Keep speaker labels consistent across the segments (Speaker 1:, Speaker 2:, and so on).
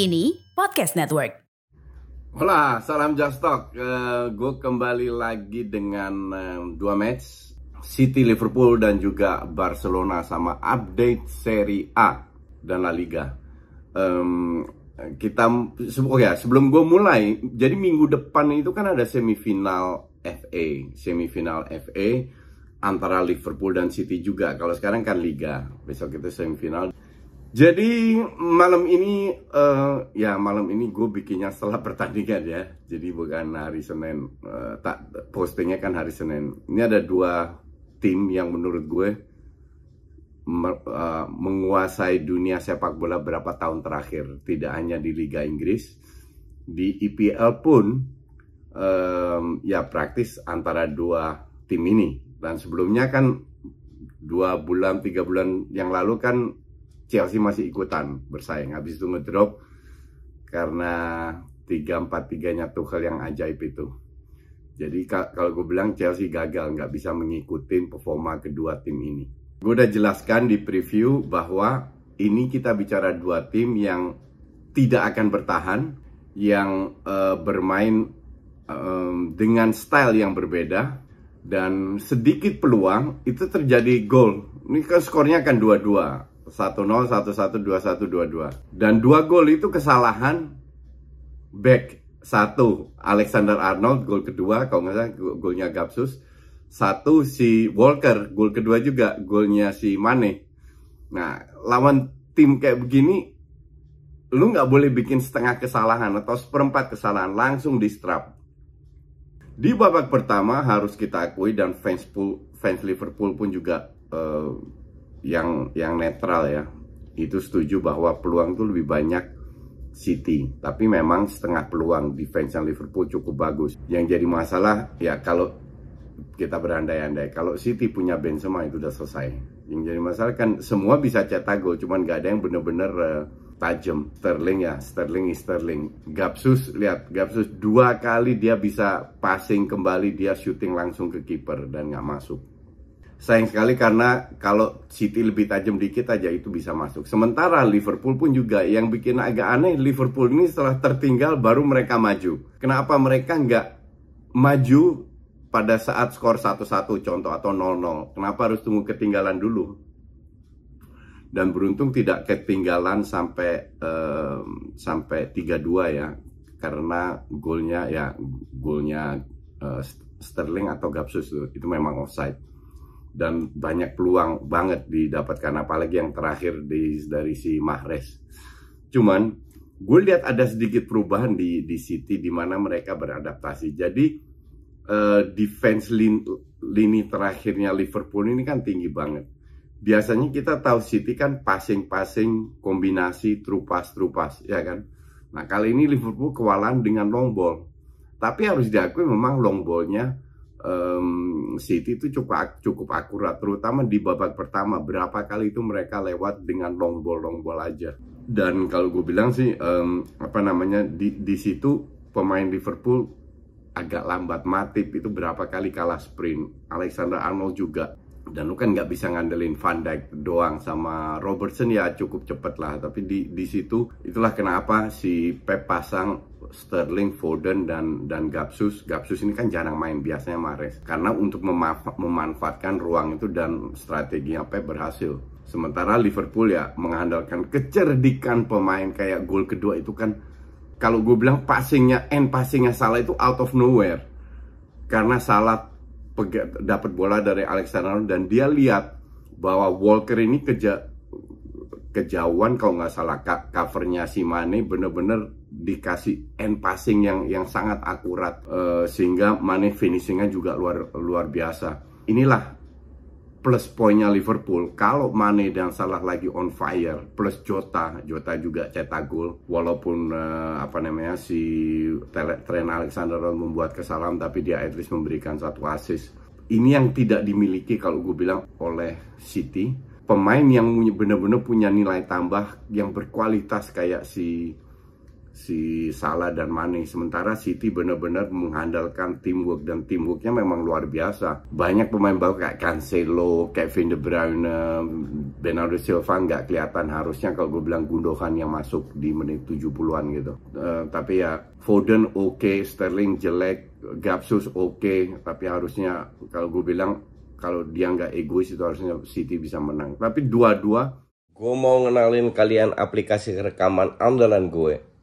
Speaker 1: Kini Podcast Network.
Speaker 2: Hola, salam Just Talk. Uh, gue kembali lagi dengan uh, dua match City Liverpool dan juga Barcelona sama update Serie A dan La Liga. Um, kita oh ya sebelum gue mulai, jadi minggu depan itu kan ada semifinal FA, semifinal FA antara Liverpool dan City juga. Kalau sekarang kan Liga, besok itu semifinal. Jadi malam ini uh, ya malam ini gue bikinnya setelah pertandingan ya. Jadi bukan hari Senin. Uh, tak postingnya kan hari Senin. Ini ada dua tim yang menurut gue uh, menguasai dunia sepak bola berapa tahun terakhir. Tidak hanya di Liga Inggris, di IPL pun um, ya praktis antara dua tim ini. Dan sebelumnya kan dua bulan tiga bulan yang lalu kan Chelsea masih ikutan bersaing. Habis itu ngedrop karena 3-4-3-nya Tuchel yang ajaib itu. Jadi kalau gue bilang Chelsea gagal, nggak bisa mengikuti performa kedua tim ini. Gue udah jelaskan di preview bahwa ini kita bicara dua tim yang tidak akan bertahan, yang uh, bermain um, dengan style yang berbeda, dan sedikit peluang itu terjadi gol. Ini kan skornya kan dua-dua 1-0, 1-1, 2-1, 2-2. Dan dua gol itu kesalahan back. Satu, Alexander Arnold, gol kedua, kalau nggak salah golnya Gapsus. Satu, si Walker, gol kedua juga, golnya si Mane. Nah, lawan tim kayak begini, lu nggak boleh bikin setengah kesalahan atau seperempat kesalahan, langsung di strap. Di babak pertama harus kita akui dan fans, fans Liverpool pun juga uh, yang yang netral ya. Itu setuju bahwa peluang itu lebih banyak City. Tapi memang setengah peluang defense yang Liverpool cukup bagus. Yang jadi masalah ya kalau kita berandai-andai kalau City punya Benzema itu udah selesai. Yang jadi masalah kan semua bisa cetak gol cuman gak ada yang bener-bener uh, tajam. Sterling ya Sterling is Sterling. Gapsus lihat Gapsus dua kali dia bisa passing kembali dia shooting langsung ke kiper dan nggak masuk sayang sekali karena kalau City lebih tajam dikit aja itu bisa masuk. Sementara Liverpool pun juga yang bikin agak aneh Liverpool ini setelah tertinggal baru mereka maju. Kenapa mereka nggak maju pada saat skor 1-1 contoh atau 0-0? Kenapa harus tunggu ketinggalan dulu? Dan beruntung tidak ketinggalan sampai um, sampai 3-2 ya. Karena golnya ya golnya uh, Sterling atau Gapsus itu, itu memang offside dan banyak peluang banget didapatkan apalagi yang terakhir di, dari si Mahrez. Cuman gue lihat ada sedikit perubahan di di City di mana mereka beradaptasi. Jadi uh, defense lin, lini terakhirnya Liverpool ini kan tinggi banget. Biasanya kita tahu City kan passing-passing kombinasi trupas trupas ya kan. Nah kali ini Liverpool kewalahan dengan long ball. Tapi harus diakui memang long ballnya um, City itu cukup cukup akurat terutama di babak pertama. Berapa kali itu mereka lewat dengan long ball long ball aja. Dan kalau gue bilang sih um, apa namanya di di situ pemain Liverpool agak lambat Matip. Itu berapa kali kalah sprint. Alexander Arnold juga dan lu kan nggak bisa ngandelin Van Dijk doang sama Robertson ya cukup cepet lah tapi di di situ itulah kenapa si Pep pasang Sterling, Foden dan dan Gapsus. Gapsus ini kan jarang main biasanya Mares karena untuk memanfaatkan ruang itu dan strategi Pep berhasil. Sementara Liverpool ya mengandalkan kecerdikan pemain kayak gol kedua itu kan kalau gue bilang passingnya end passingnya salah itu out of nowhere karena salah dapat bola dari Alexander dan dia lihat bahwa Walker ini keja kejauhan kalau nggak salah. Covernya si Mane bener-bener dikasih end passing yang yang sangat akurat. Uh, sehingga Mane finishingnya juga luar luar biasa. Inilah plus poinnya Liverpool. Kalau Mane dan Salah lagi on fire plus Jota. Jota juga cetak gol. Walaupun uh, apa namanya si Trent Alexander membuat kesalahan tapi dia at memberikan satu assist. Ini yang tidak dimiliki kalau gue bilang oleh City. Pemain yang benar-benar punya nilai tambah yang berkualitas kayak si si Salah dan Mane. Sementara City benar-benar mengandalkan teamwork dan teamworknya memang luar biasa. Banyak pemain baru kayak Cancelo, Kevin De Bruyne, Bernardo Silva nggak kelihatan harusnya kalau gue bilang Gundogan yang masuk di menit 70-an gitu. Uh, tapi ya Foden oke, okay, Sterling jelek, Gapsus oke, okay, tapi harusnya kalau gue bilang kalau dia nggak egois itu harusnya City bisa menang. Tapi dua-dua
Speaker 3: Gue mau ngenalin kalian aplikasi rekaman andalan gue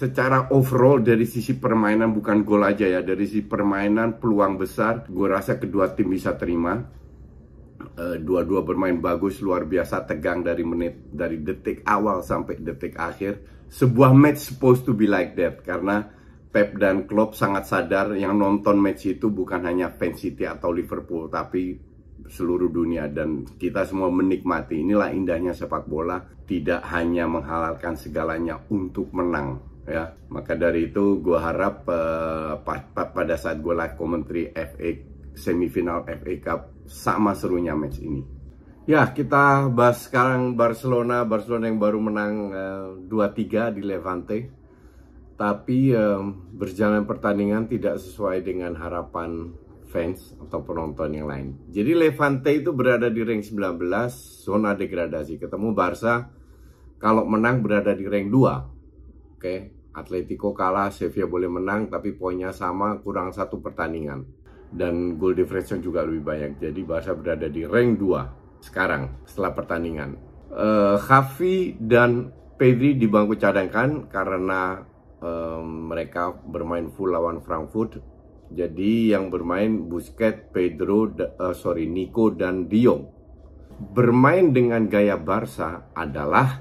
Speaker 2: secara overall dari sisi permainan bukan gol aja ya dari sisi permainan peluang besar gue rasa kedua tim bisa terima. Uh, dua-dua bermain bagus luar biasa tegang dari menit dari detik awal sampai detik akhir. Sebuah match supposed to be like that karena Pep dan Klopp sangat sadar yang nonton match itu bukan hanya fans City atau Liverpool tapi seluruh dunia. Dan kita semua menikmati inilah indahnya sepak bola tidak hanya menghalalkan segalanya untuk menang ya maka dari itu gue harap uh, pa pa pada saat gue live commentary FA semifinal FA Cup sama serunya match ini. Ya kita bahas sekarang Barcelona. Barcelona yang baru menang uh, eh, 2-3 di Levante. Tapi um, berjalan pertandingan tidak sesuai dengan harapan fans atau penonton yang lain. Jadi Levante itu berada di rank 19 zona degradasi. Ketemu Barca kalau menang berada di rank 2 Oke, Atletico kalah, Sevilla boleh menang, tapi poinnya sama, kurang satu pertandingan. Dan goal difference juga lebih banyak. Jadi Barca berada di rank 2 sekarang setelah pertandingan. Uh, Javi dan Pedri di bangku cadangkan karena um, mereka bermain full lawan Frankfurt. Jadi yang bermain Busquets, Pedro, uh, sorry Nico dan Dion. Bermain dengan gaya Barca adalah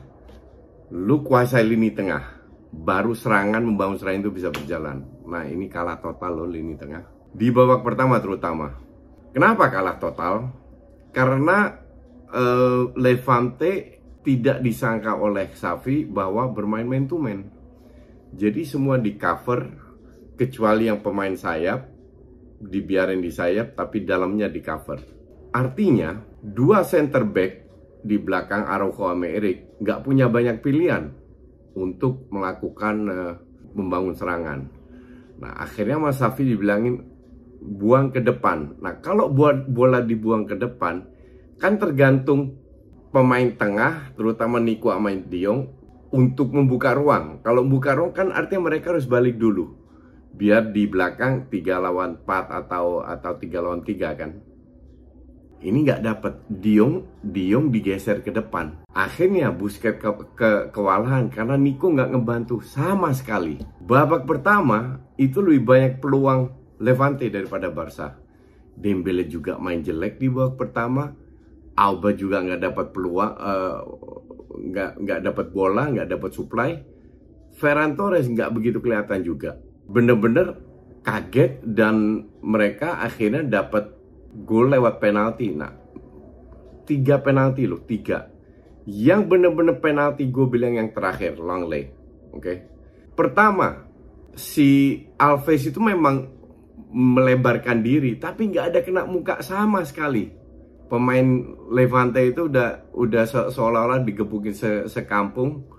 Speaker 2: lu kuasai lini tengah baru serangan membangun serangan itu bisa berjalan. Nah ini kalah total loh lini tengah. Di babak pertama terutama. Kenapa kalah total? Karena uh, Levante tidak disangka oleh Safi bahwa bermain man to man. Jadi semua di cover kecuali yang pemain sayap dibiarin di sayap tapi dalamnya di cover. Artinya dua center back di belakang Araujo sama Erik nggak punya banyak pilihan untuk melakukan uh, membangun serangan. Nah, akhirnya Mas Safi dibilangin buang ke depan. Nah, kalau buat bola dibuang ke depan, kan tergantung pemain tengah, terutama Nico sama Diong, untuk membuka ruang. Kalau membuka ruang kan artinya mereka harus balik dulu. Biar di belakang 3 lawan 4 atau atau 3 lawan 3 kan ini nggak dapat Diong Diong digeser ke depan. Akhirnya Busquets ke, ke kewalahan karena Nico nggak ngebantu sama sekali. Babak pertama itu lebih banyak peluang Levante daripada Barca. Dembele juga main jelek di babak pertama. Alba juga nggak dapat peluang uh, nggak nggak dapat bola nggak dapat supply. Ferran Torres nggak begitu kelihatan juga. Bener-bener kaget dan mereka akhirnya dapat gol lewat penalti. Nah, tiga penalti loh, tiga. Yang bener-bener penalti gue bilang yang terakhir, Longley. Oke. Okay? Pertama, si Alves itu memang melebarkan diri, tapi nggak ada kena muka sama sekali. pemain Levante itu udah udah se seolah-olah digebukin se sekampung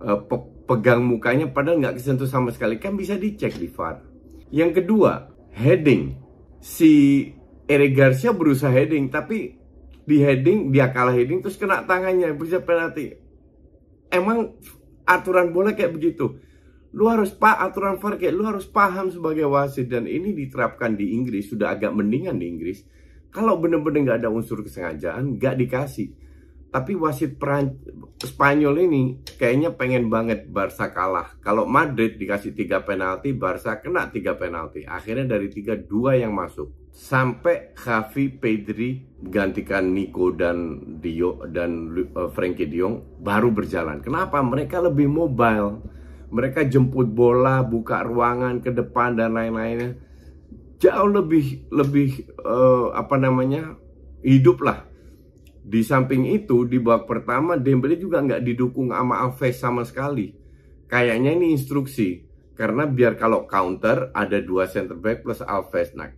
Speaker 2: uh, pe pegang mukanya padahal nggak kesentuh sama sekali kan bisa dicek di VAR. Yang kedua, heading. Si Eric Garcia berusaha heading tapi di heading dia kalah heading terus kena tangannya bisa penalti. Emang aturan bola kayak begitu. Lu harus pak aturan VAR kayak lu harus paham sebagai wasit dan ini diterapkan di Inggris sudah agak mendingan di Inggris kalau bener-bener nggak ada unsur kesengajaan, nggak dikasih. Tapi wasit Peran Spanyol ini kayaknya pengen banget Barca kalah. Kalau Madrid dikasih tiga penalti, Barca kena tiga penalti. Akhirnya dari tiga dua yang masuk. Sampai Javi Pedri gantikan Nico dan Dio dan uh, Frankie Diong baru berjalan. Kenapa? Mereka lebih mobile. Mereka jemput bola, buka ruangan ke depan dan lain-lainnya jauh lebih lebih uh, apa namanya hidup lah. Di samping itu di babak pertama Dembele juga nggak didukung sama Alves sama sekali. Kayaknya ini instruksi karena biar kalau counter ada dua center back plus Alves. Nah,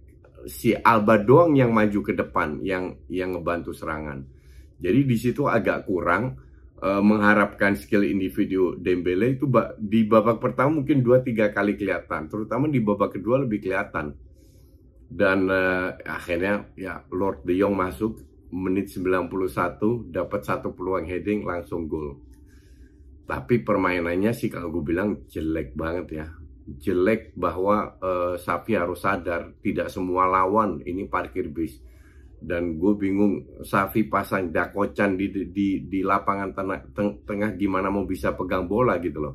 Speaker 2: si Alba doang yang maju ke depan yang yang ngebantu serangan. Jadi di situ agak kurang uh, mengharapkan skill individu Dembele itu di babak pertama mungkin 2 3 kali kelihatan, terutama di babak kedua lebih kelihatan dan uh, akhirnya ya Lord De Jong masuk menit 91 dapat satu peluang heading langsung gol. Tapi permainannya sih kalau gue bilang jelek banget ya. Jelek bahwa uh, Safi harus sadar tidak semua lawan ini parkir bis. Dan gue bingung Safi pasang Dakocan di di di lapangan tengah, tengah gimana mau bisa pegang bola gitu loh.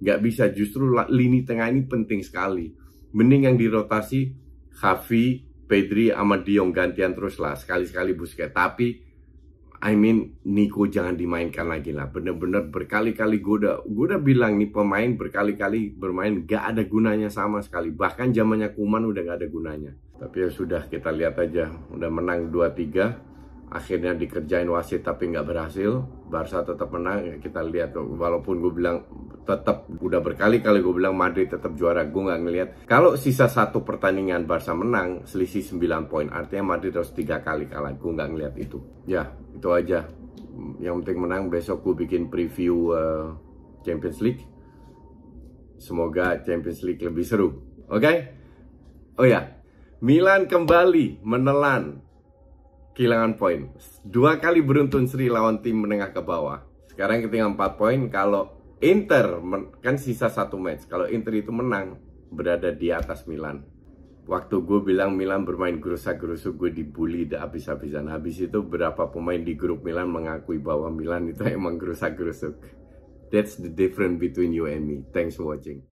Speaker 2: Gak bisa justru lini tengah ini penting sekali. Mending yang dirotasi Xavi, Pedri, sama Diong gantian terus lah sekali-sekali Busquets. Tapi I mean Nico jangan dimainkan lagi lah. Bener-bener berkali-kali gue udah gue udah bilang nih pemain berkali-kali bermain gak ada gunanya sama sekali. Bahkan zamannya Kuman udah gak ada gunanya. Tapi ya sudah kita lihat aja. Udah menang 2-3 akhirnya dikerjain wasit tapi nggak berhasil. Barca tetap menang. Kita lihat walaupun gue bilang tetap udah berkali-kali gue bilang Madrid tetap juara gue nggak ngelihat. Kalau sisa satu pertandingan Barca menang selisih 9 poin artinya Madrid harus tiga kali kalah. Gue nggak ngelihat itu. Ya itu aja. Yang penting menang besok gue bikin preview uh, Champions League. Semoga Champions League lebih seru. Oke? Okay? oh ya Milan kembali menelan kehilangan poin. Dua kali beruntun Sri lawan tim menengah ke bawah. Sekarang ketinggalan 4 poin. Kalau Inter kan sisa satu match. Kalau Inter itu menang berada di atas Milan. Waktu gue bilang Milan bermain gerusak-gerusuk gue dibully habis-habisan. Habis itu berapa pemain di grup Milan mengakui bahwa Milan itu emang gerusak-gerusuk. That's the difference between you and me. Thanks for watching.